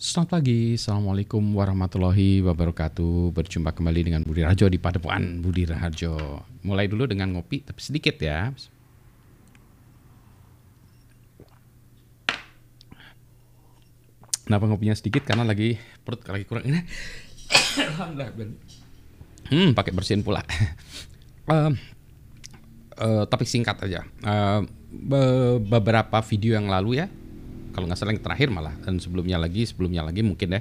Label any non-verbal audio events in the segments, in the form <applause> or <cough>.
Selamat pagi, Assalamualaikum warahmatullahi wabarakatuh. Berjumpa kembali dengan Budi Rajo di Padepokan. Budi Raharjo Mulai dulu dengan ngopi, tapi sedikit ya. Kenapa ngopinya sedikit? Karena lagi perut lagi kurang. Ini Alhamdulillah Hmm, pakai bersihin pula. Uh, uh, Topik singkat aja. Uh, Beberapa video yang lalu ya kalau nggak salah yang terakhir malah. Dan sebelumnya lagi sebelumnya lagi mungkin ya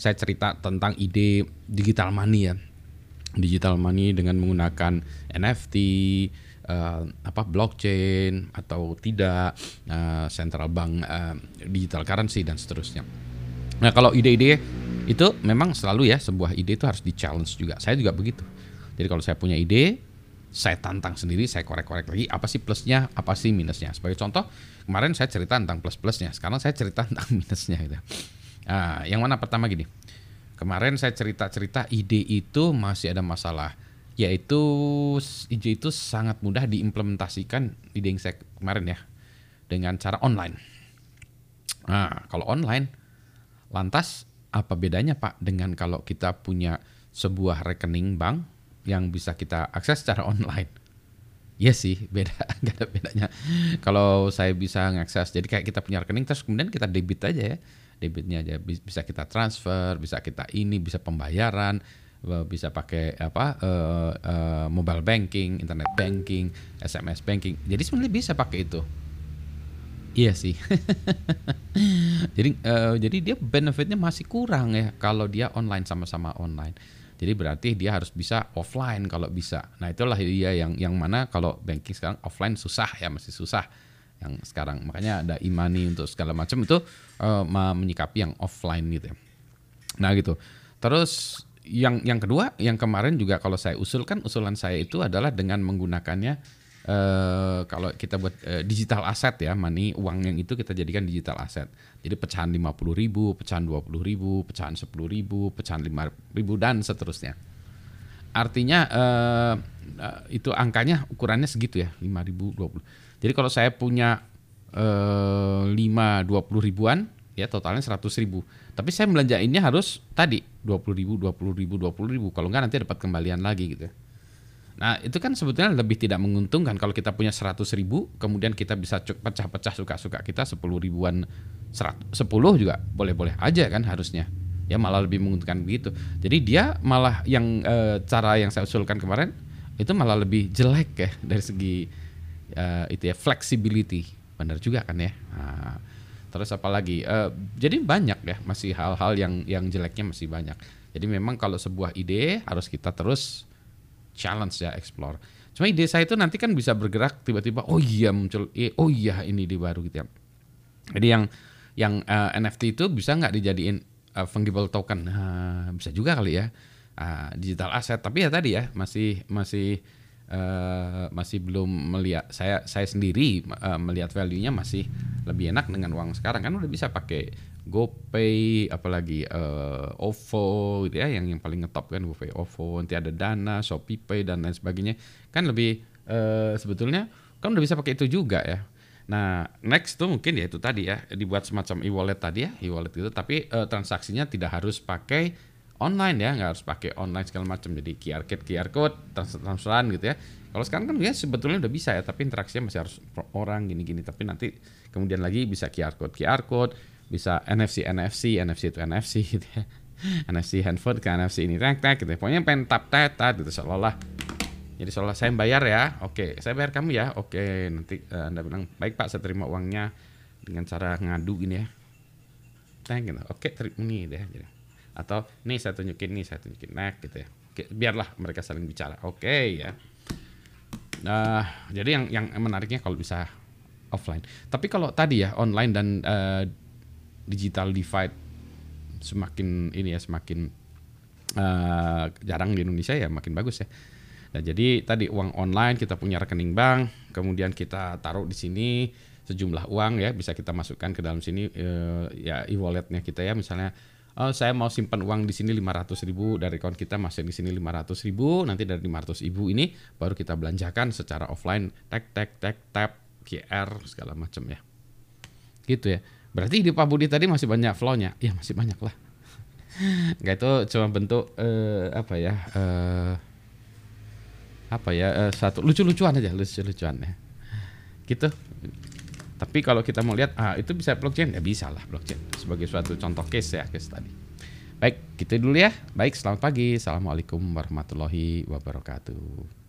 saya cerita tentang ide digital money ya. Digital money dengan menggunakan NFT uh, apa blockchain atau tidak uh, central bank uh, digital currency dan seterusnya. Nah kalau ide-ide itu memang selalu ya sebuah ide itu harus di challenge juga. Saya juga begitu. Jadi kalau saya punya ide saya tantang sendiri, saya korek-korek lagi apa sih plusnya, apa sih minusnya. Sebagai contoh, kemarin saya cerita tentang plus-plusnya, sekarang saya cerita <laughs> tentang minusnya gitu. Nah, yang mana pertama gini. Kemarin saya cerita-cerita ide itu masih ada masalah, yaitu ide itu sangat mudah diimplementasikan ide yang saya kemarin ya dengan cara online. Nah, kalau online lantas apa bedanya Pak dengan kalau kita punya sebuah rekening bank yang bisa kita akses secara online. Iya sih, beda, <laughs> nggak ada bedanya. Kalau saya bisa ngakses, jadi kayak kita punya rekening terus kemudian kita debit aja ya, debitnya aja bisa kita transfer, bisa kita ini, bisa pembayaran, bisa pakai apa uh, uh, mobile banking, internet banking, SMS banking. Jadi sebenarnya bisa pakai itu. Iya sih. <laughs> jadi uh, jadi dia benefitnya masih kurang ya kalau dia online sama-sama online. Jadi berarti dia harus bisa offline kalau bisa. Nah itulah dia yang yang mana kalau banking sekarang offline susah ya masih susah yang sekarang. Makanya ada imani untuk segala macam itu uh, menyikapi yang offline gitu. Ya. Nah gitu. Terus yang yang kedua yang kemarin juga kalau saya usulkan usulan saya itu adalah dengan menggunakannya Uh, kalau kita buat uh, digital aset ya, money uang yang itu kita jadikan digital aset. Jadi pecahan 50 ribu, pecahan 20 ribu, pecahan 10 ribu, pecahan 5 ribu dan seterusnya. Artinya uh, uh, itu angkanya ukurannya segitu ya, 5 ribu, 20. Jadi kalau saya punya uh, 5 20 ribuan ya totalnya 100 ribu. Tapi saya belanjainnya harus tadi 20 ribu, 20 ribu, 20 ribu. Kalau enggak nanti dapat kembalian lagi gitu ya. Nah itu kan sebetulnya lebih tidak menguntungkan kalau kita punya 100 ribu, kemudian kita bisa pecah-pecah suka-suka kita 10 ribuan, 100, 10 juga boleh-boleh aja kan harusnya. Ya malah lebih menguntungkan begitu. Jadi dia malah yang e, cara yang saya usulkan kemarin itu malah lebih jelek ya <laughs> dari segi e, itu ya flexibility. Benar juga kan ya. Nah, terus apa lagi? E, jadi banyak ya masih hal-hal yang yang jeleknya masih banyak. Jadi memang kalau sebuah ide harus kita terus challenge ya explore. Cuma ide saya itu nanti kan bisa bergerak tiba-tiba oh iya muncul oh iya ini ide baru gitu ya. Jadi yang yang uh, eh, NFT itu bisa nggak dijadiin uh, fungible token? Uh, bisa juga kali ya. Uh, digital asset tapi ya tadi ya masih masih uh, masih belum melihat saya saya sendiri uh, melihat value-nya masih lebih enak dengan uang sekarang kan udah bisa pakai GoPay, apalagi uh, OVO gitu ya, yang yang paling ngetop kan GoPay, OVO, nanti ada Dana, ShopeePay dan lain sebagainya, kan lebih uh, sebetulnya kan udah bisa pakai itu juga ya. Nah, next tuh mungkin ya itu tadi ya, dibuat semacam e-wallet tadi ya, e-wallet itu, tapi uh, transaksinya tidak harus pakai online ya, nggak harus pakai online segala macam. Jadi QR code, QR code, transferan gitu ya. Kalau sekarang kan ya sebetulnya udah bisa ya, tapi interaksinya masih harus orang gini-gini. Tapi nanti kemudian lagi bisa QR code, QR code, bisa NFC NFC NFC itu NFC <laughs> gitu ya. NFC handphone ke NFC ini tek tek gitu ya. pokoknya pengen tap tap tap gitu seolah-olah. Jadi seolah saya bayar ya. Oke saya bayar kamu ya. Oke nanti uh, anda bilang baik pak saya terima uangnya dengan cara ngadu gini ya. Thank gitu. Oke terima ini deh jadi. Atau nih saya tunjukin nih saya tunjukin. Nek gitu ya. Oke, biarlah mereka saling bicara. Oke ya. Nah jadi yang yang menariknya kalau bisa offline. Tapi kalau tadi ya online dan uh, digital divide semakin ini ya semakin uh, jarang di Indonesia ya makin bagus ya. Nah jadi tadi uang online kita punya rekening bank, kemudian kita taruh di sini sejumlah uang ya bisa kita masukkan ke dalam sini uh, ya e-walletnya kita ya misalnya oh saya mau simpan uang di sini 500 ribu dari account kita masih di sini 500 ribu nanti dari 500 ribu ini baru kita belanjakan secara offline tag tag tag tap QR segala macam ya gitu ya Berarti di Pak Budi tadi masih banyak flow-nya. Ya masih banyak lah. <laughs> Enggak itu cuma bentuk eh, apa ya? Eh, apa ya? eh, satu lucu-lucuan aja, lucu-lucuan ya. Gitu. Tapi kalau kita mau lihat ah itu bisa blockchain ya bisa lah blockchain sebagai suatu contoh case ya case tadi. Baik, gitu dulu ya. Baik, selamat pagi. Assalamualaikum warahmatullahi wabarakatuh.